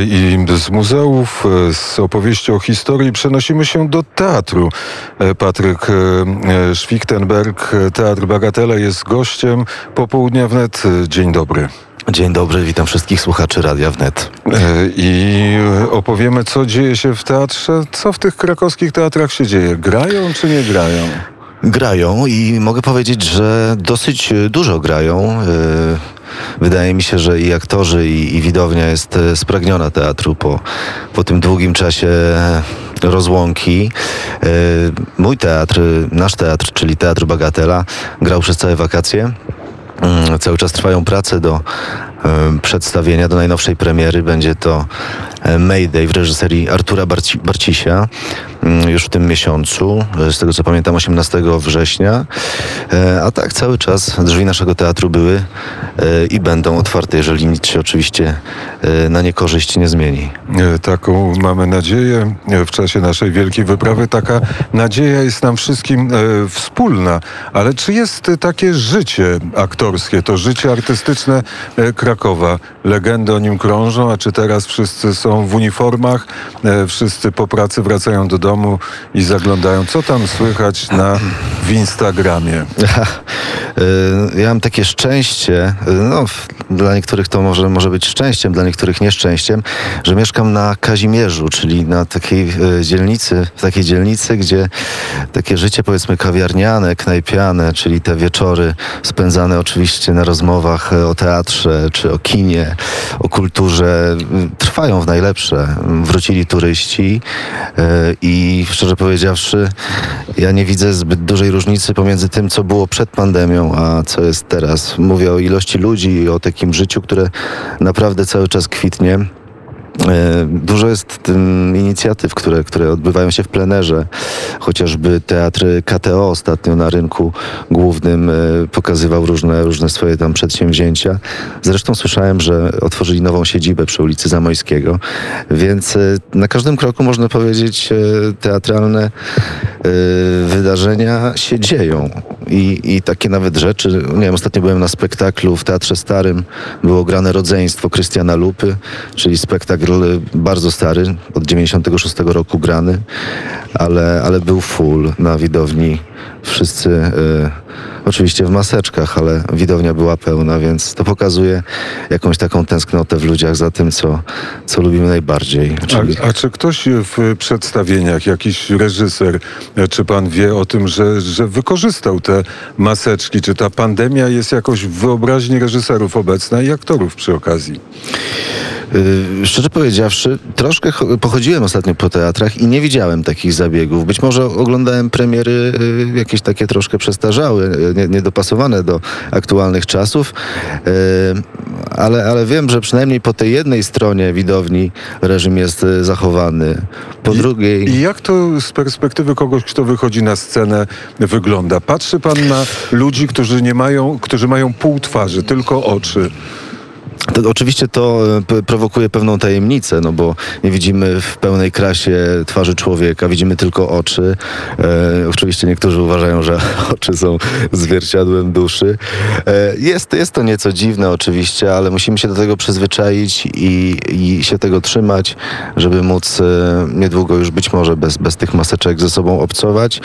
I z muzeów, z opowieści o historii przenosimy się do teatru. Patryk Schwichtenberg, Teatr Bagatela jest gościem popołudnia wnet. Dzień dobry. Dzień dobry, witam wszystkich słuchaczy Radia Wnet. I opowiemy, co dzieje się w teatrze. Co w tych krakowskich teatrach się dzieje? Grają czy nie grają? Grają i mogę powiedzieć, że dosyć dużo grają. Wydaje mi się, że i aktorzy, i, i widownia jest spragniona teatru po, po tym długim czasie rozłąki. Mój teatr, nasz teatr, czyli Teatr Bagatela, grał przez całe wakacje. Mm, cały czas trwają prace do przedstawienia, do najnowszej premiery. Będzie to Mayday w reżyserii Artura Barci Barcisia mm, już w tym miesiącu, z tego co pamiętam 18 września. E, a tak cały czas drzwi naszego teatru były e, i będą otwarte, jeżeli nic się oczywiście e, na niekorzyść nie zmieni. Taką mamy nadzieję w czasie naszej wielkiej wyprawy. Taka nadzieja jest nam wszystkim wspólna. Ale czy jest takie życie aktorskie, to życie artystyczne Krakowa? Legendy o nim krążą, a czy teraz wszyscy są są w uniformach, e, wszyscy po pracy wracają do domu i zaglądają, co tam słychać na w Instagramie. E, ja mam takie szczęście, e, no, dla niektórych to może, może być szczęściem, dla niektórych nieszczęściem, że mieszkam na Kazimierzu, czyli na takiej dzielnicy, w takiej dzielnicy, gdzie takie życie powiedzmy kawiarniane, knajpiane, czyli te wieczory spędzane oczywiście na rozmowach o teatrze czy o kinie, o kulturze, trwają w naj najlepsze. Wrócili turyści e, i szczerze powiedziawszy, ja nie widzę zbyt dużej różnicy pomiędzy tym, co było przed pandemią, a co jest teraz. Mówię o ilości ludzi i o takim życiu, które naprawdę cały czas kwitnie. E, dużo jest inicjatyw, które, które odbywają się w plenerze. Chociażby teatr KTO ostatnio na rynku głównym e, pokazywał różne, różne swoje tam przedsięwzięcia. Zresztą słyszałem, że otworzyli nową siedzibę przy ulicy Zamojskiego, więc e, na każdym kroku można powiedzieć teatralne wydarzenia się dzieją. I, I takie nawet rzeczy, nie wiem, ostatnio byłem na spektaklu w Teatrze Starym, było grane Rodzeństwo Krystiana Lupy, czyli spektakl bardzo stary, od 96 roku grany, ale, ale był full na widowni. Wszyscy y, oczywiście w maseczkach, ale widownia była pełna, więc to pokazuje jakąś taką tęsknotę w ludziach za tym, co, co lubimy najbardziej. Czyli... A, a, czy ktoś w przedstawieniach, jakiś reżyser, czy pan wie o tym, że, że wykorzystał te maseczki? Czy ta pandemia jest jakoś w wyobraźni reżyserów obecna i aktorów przy okazji? Yy, szczerze powiedziawszy, troszkę pochodziłem ostatnio po teatrach i nie widziałem takich zabiegów. Być może oglądałem premiery yy, jakieś takie troszkę przestarzałe, yy, niedopasowane do aktualnych czasów, ale, ale wiem, że przynajmniej po tej jednej stronie widowni reżim jest zachowany. Po I, drugiej... I jak to z perspektywy kogoś, kto wychodzi na scenę wygląda? Patrzy pan na ludzi, którzy nie mają, którzy mają pół twarzy, tylko oczy. To, oczywiście to e, prowokuje pewną tajemnicę, no bo nie widzimy w pełnej krasie twarzy człowieka, widzimy tylko oczy. E, oczywiście niektórzy uważają, że oczy są zwierciadłem duszy. E, jest, jest to nieco dziwne oczywiście, ale musimy się do tego przyzwyczaić i, i się tego trzymać, żeby móc e, niedługo już być może bez, bez tych maseczek ze sobą obcować,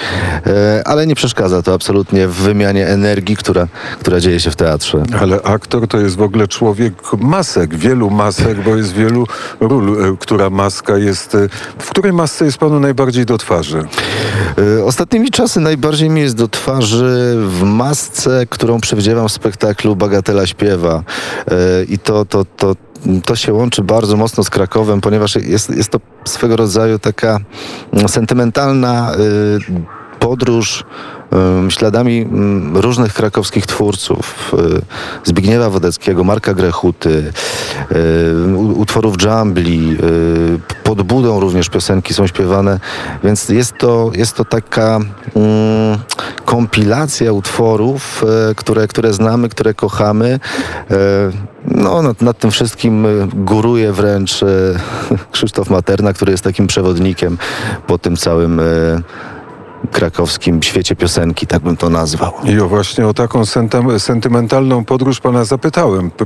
e, ale nie przeszkadza to absolutnie w wymianie energii, która, która dzieje się w teatrze. Ale aktor to jest w ogóle człowiek masek, wielu masek, bo jest wielu ról, e, która maska jest. E, w której masce jest panu najbardziej do twarzy? E, ostatnimi czasy najbardziej mi jest do twarzy w masce, którą przewidziałam w spektaklu Bagatela śpiewa. I to, to, to, to się łączy bardzo mocno z Krakowem, ponieważ jest, jest to swego rodzaju taka mm, sentymentalna podróż śladami różnych krakowskich twórców. Y, Zbigniewa Wodeckiego, Marka Grechuty, y, utworów Jambli, y, pod budą również piosenki są śpiewane, więc jest to, jest to taka mm, kompilacja utworów, które, które znamy, które kochamy. No, nad, nad, tym wszystkim góruje wręcz Krzysztof Materna, który jest takim przewodnikiem po tym całym krakowskim świecie piosenki, tak bym to nazwał. I właśnie o taką sentymentalną podróż pana zapytałem, p-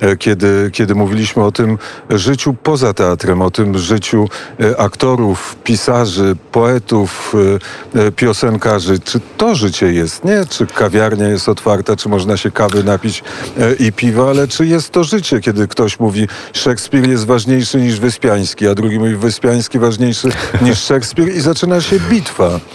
e, kiedy, kiedy mówiliśmy o tym życiu poza teatrem, o tym życiu e, aktorów, pisarzy, poetów, e, piosenkarzy. Czy to życie jest, nie? Czy kawiarnia jest otwarta, czy można się kawy napić i piwa, ale czy jest to życie, kiedy ktoś mówi Szekspir jest ważniejszy niż Wyspiański, a drugi mówi Wyspiański ważniejszy niż Szekspir i zaczyna się bitwa.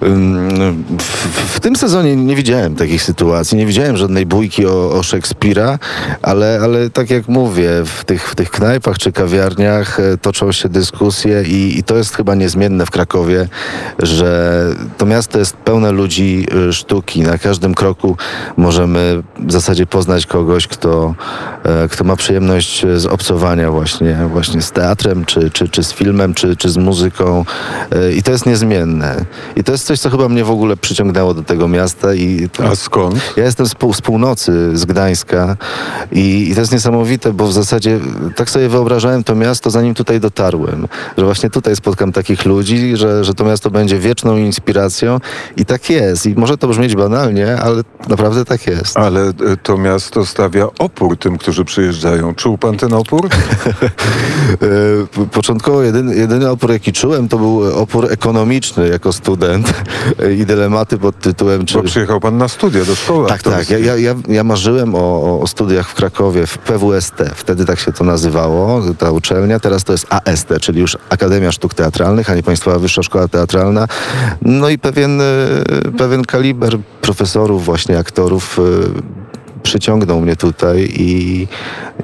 W, w- tym sezonie nie widziałem takich sytuacji, nie widziałem żadnej bójki o, o Szekspira, ale, ale tak jak mówię, w tych, w tych knajpach czy kawiarniach e, toczą się dyskusje i, i to jest chyba niezmienne w Krakowie, że to miasto jest pełne ludzi e, sztuki. Na każdym kroku możemy w zasadzie poznać kogoś, kto, e, kto ma przyjemność z obcowania właśnie, właśnie z teatrem, czy, czy, czy z filmem, czy, czy z muzyką i to jest niezmienne. I to jest coś, co chyba mnie w ogóle przyciągnęło do tego miasta i A skąd? ja jestem z, pół, z północy, z Gdańska i, i to jest niesamowite, bo w zasadzie tak sobie wyobrażałem to miasto, zanim tutaj dotarłem, że właśnie tutaj spotkam takich ludzi, że, że to miasto będzie wieczną inspiracją i tak jest. I może to brzmieć banalnie, ale naprawdę tak jest. Ale e, to miasto stawia opór tym, którzy przyjeżdżają. Czuł pan ten opór? E, Początkowo jedyny, jedyny opór, jaki czułem, to był opór ekonomiczny jako student i dylematy pod tytułem, czy... Bo przyjechał pan na studia do szkoły Tak, tak. Ja, ja, ja marzyłem o, o studiach w Krakowie, w PWST. Wtedy tak się to nazywało, ta uczelnia. Teraz to jest AST, czyli już Akademia Sztuk Teatralnych, a nie Państwowa Wyższa Szkoła Teatralna. No i pewien, e, pewien kaliber profesorów, właśnie aktorów e, przyciągnął mnie tutaj i,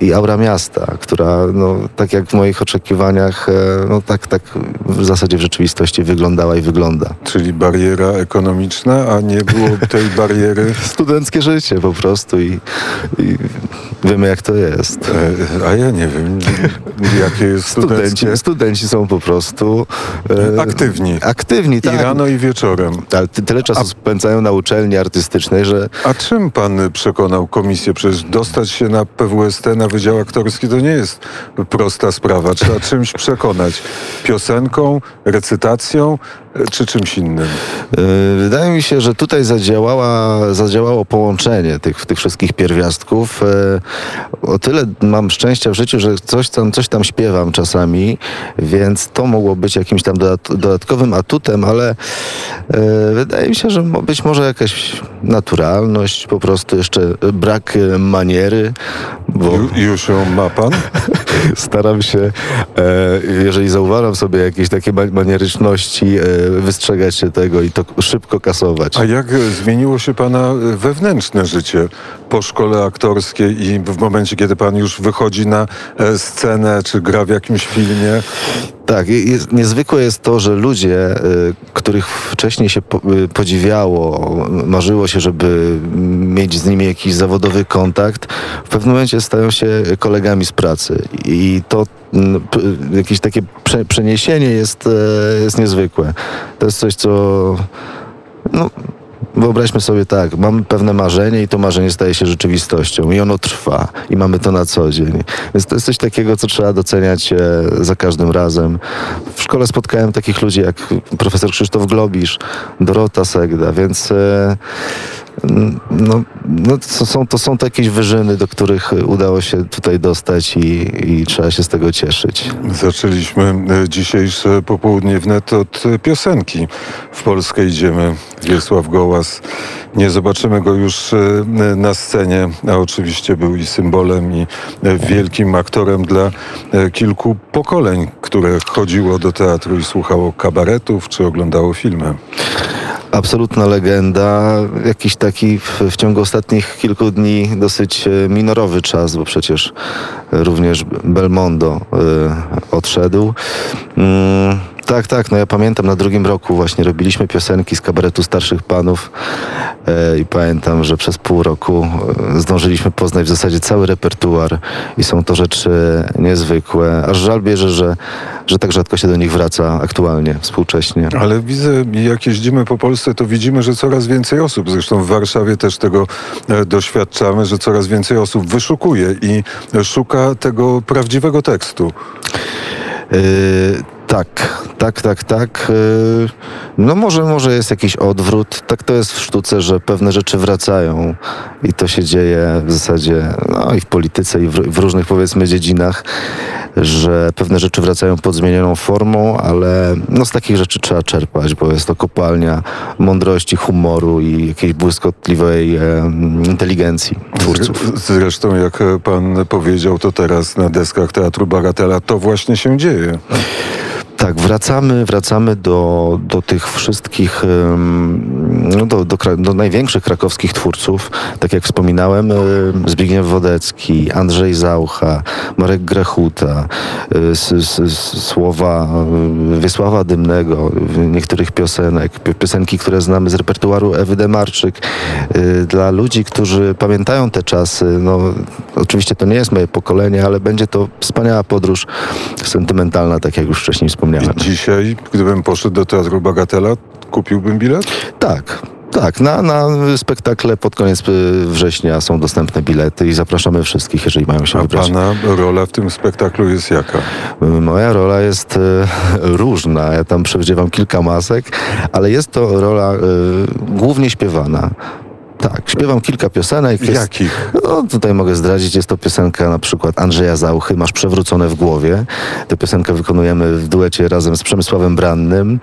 i aura miasta, która no, tak jak w moich oczekiwaniach, e, no tak, tak w zasadzie w rzeczywistości wyglądała i wygląda. Czyli bariera ekonomiczna, a nie było tej bariery. studenckie życie po prostu i, i wiemy jak to jest. e, A ja nie wiem, jakie jest Studenci, studenci są po prostu e, Aktywni. Aktywni, I tak. rano i wieczorem. Ale ty, tyle czasu spędzają na uczelni artystycznej, że A czym pan przekonał komisję? Przecież dostać się na PWST, na Wydział Aktorski to nie jest prosta sprawa. Trzeba czymś przekonać. Piosenką, recytacją czy czymś innym. e, wydaje mi się, że tutaj zadziałała, zadziałało połączenie tych, tych wszystkich pierwiastków. E, o tyle mam szczęścia w życiu, że coś tam, coś tam śpiewam czasami, więc to mogło być jakimś tam dodat- dodatkowym atutem, ale e, wydaje mi się, że być może jakaś naturalność, po prostu jeszcze brak maniery, bo Ju, już ją ma pan? staram się, e, jeżeli zauważam sobie jakieś takie ma- manieryczności, e, wystrzegać się tego i to szybko kasować. A jak zmieniło się pana wewnętrzne życie po szkole aktorskiej i w momencie, kiedy pan już wychodzi na e, scenę, czy gra w jakimś filmie? Tak, jest, niezwykłe jest to, że ludzie, y, których wcześniej się y, podziwiało, marzyło się, żeby mieć z nimi jakiś zawodowy kontakt, w pewnym momencie stają się kolegami z pracy. I to jakieś takie prze, przeniesienie jest, e, jest niezwykłe. To jest coś, co no, Wyobraźmy sobie tak, mamy pewne marzenie i to marzenie staje się rzeczywistością i ono trwa i mamy to na co dzień. Więc to jest coś takiego, co trzeba doceniać e, za każdym razem. W szkole spotkałem takich ludzi jak profesor Krzysztof Globisz, Dorota Segda, więc e, no, no, to, są, to są takie wyżyny, do których udało się tutaj dostać i, i trzeba się z tego cieszyć. Zaczęliśmy e, dzisiejsze popołudnie wnet od e, piosenki. W Polskę idziemy. Wiesław Gołas. Nie zobaczymy go już na scenie, a oczywiście był i symbolem, i wielkim aktorem dla kilku pokoleń, które chodziło do teatru i słuchało kabaretów, czy oglądało filmy. Absolutna legenda, jakiś taki w, w ciągu ostatnich kilku dni dosyć e, minorowy czas, bo przecież również Belmondo e, odszedł. Mm, tak, tak, no ja pamiętam na drugim roku właśnie robiliśmy piosenki z kabaretu starszych panów e, i pamiętam, że przez pół roku e, zdążyliśmy poznać w zasadzie cały repertuar i są to rzeczy niezwykłe. Aż żal bierze, że, że tak rzadko się do nich wraca aktualnie, współcześnie. Ale widzę, jak jeździmy po Polsce, to widzimy, że coraz więcej osób, zresztą w Warszawie też tego e, doświadczamy, że coraz więcej osób wyszukuje i szuka tego prawdziwego tekstu. Yy, Tak, tak, tak, tak. Yy, No może, może jest jakiś odwrót. Tak to jest w sztuce, że pewne rzeczy wracają i to się dzieje w zasadzie no i w polityce i w, w różnych powiedzmy dziedzinach, że pewne rzeczy wracają pod zmienioną formą, ale no z takich rzeczy trzeba czerpać, bo jest to kopalnia mądrości, humoru i jakiejś błyskotliwej em, inteligencji twórców. Zresztą, jak pan powiedział, to teraz na deskach Teatru Bagatela to właśnie się dzieje. Tak, wracamy, wracamy do, do tych wszystkich, no do, do, kra- do największych krakowskich twórców. Tak jak wspominałem, em, Zbigniew Wodecki, Andrzej Zaucha, Marek Grechuta, y, słowa y, Wiesława Dymnego, y, niektórych piosenek, pi- piosenki, które znamy z repertuaru Ewy Demarczyk. Y, Dla ludzi, którzy pamiętają te czasy, no oczywiście to nie jest moje pokolenie, ale będzie to wspaniała podróż sentymentalna, tak jak już wcześniej wspomniałem. I dzisiaj, gdybym poszedł do Teatru Bagatela, kupiłbym bilet? Tak. Tak, na, na spektakle pod koniec y, września są dostępne bilety i zapraszamy wszystkich, jeżeli mają się A wybrać. pana rola w tym spektaklu jest jaka? Moja rola jest y, różna. Ja tam przewdziewam kilka masek, ale jest to rola y, głównie śpiewana. Tak, śpiewam kilka piosenek. Jest, Jakich? No, tutaj mogę zdradzić, jest to piosenka na przykład Andrzeja Zauchy, Masz przewrócone w głowie. Tę piosenkę wykonujemy w duecie razem z Przemysławem Brannym.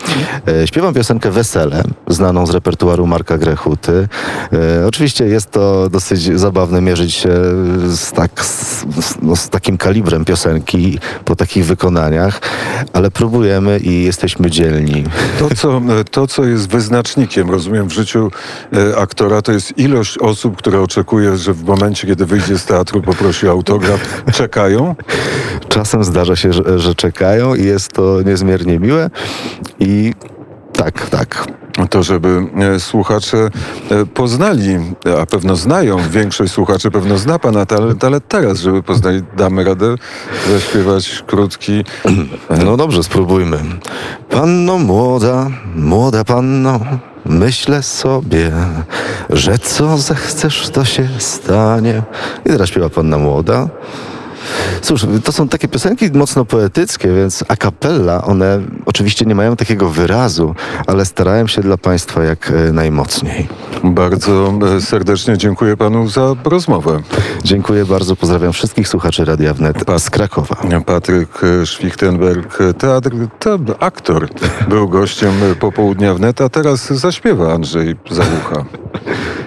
E, śpiewam piosenkę Wesele, znaną z repertuaru Marka Grechuty. E, oczywiście jest to dosyć zabawne mierzyć się z, tak, z, no, z takim kalibrem piosenki po takich wykonaniach, ale próbujemy i jesteśmy dzielni. To co, to, co jest wyznacznikiem, rozumiem, w życiu e, aktora, to jest ilość osób, które oczekuje, że w momencie, kiedy wyjdzie z teatru, poprosi o autograf, czekają. Czasem zdarza się, że, że czekają i jest to niezmiernie miłe i tak, tak. To, żeby e, słuchacze e, poznali, a pewno znają, większość słuchaczy pewno zna pana talent, ale teraz, żeby poznali, damy radę zaśpiewać krótki. No dobrze, spróbujmy. Panno młoda, młoda panno, myślę sobie, że co zechcesz, to się stanie. I teraz śpiewa panna młoda. Cóż, to są takie piosenki mocno poetyckie, więc a cappella, one oczywiście nie mają takiego wyrazu, ale starałem się dla Państwa jak e, najmocniej. Bardzo e, serdecznie dziękuję panu za rozmowę. Dziękuję bardzo, pozdrawiam wszystkich słuchaczy Radia Wnet z Krakowa. Patryk e, Schwichtenberg, teatr, te, aktor, był gościem popołudnia wnet, a teraz zaśpiewa Andrzej Załucha.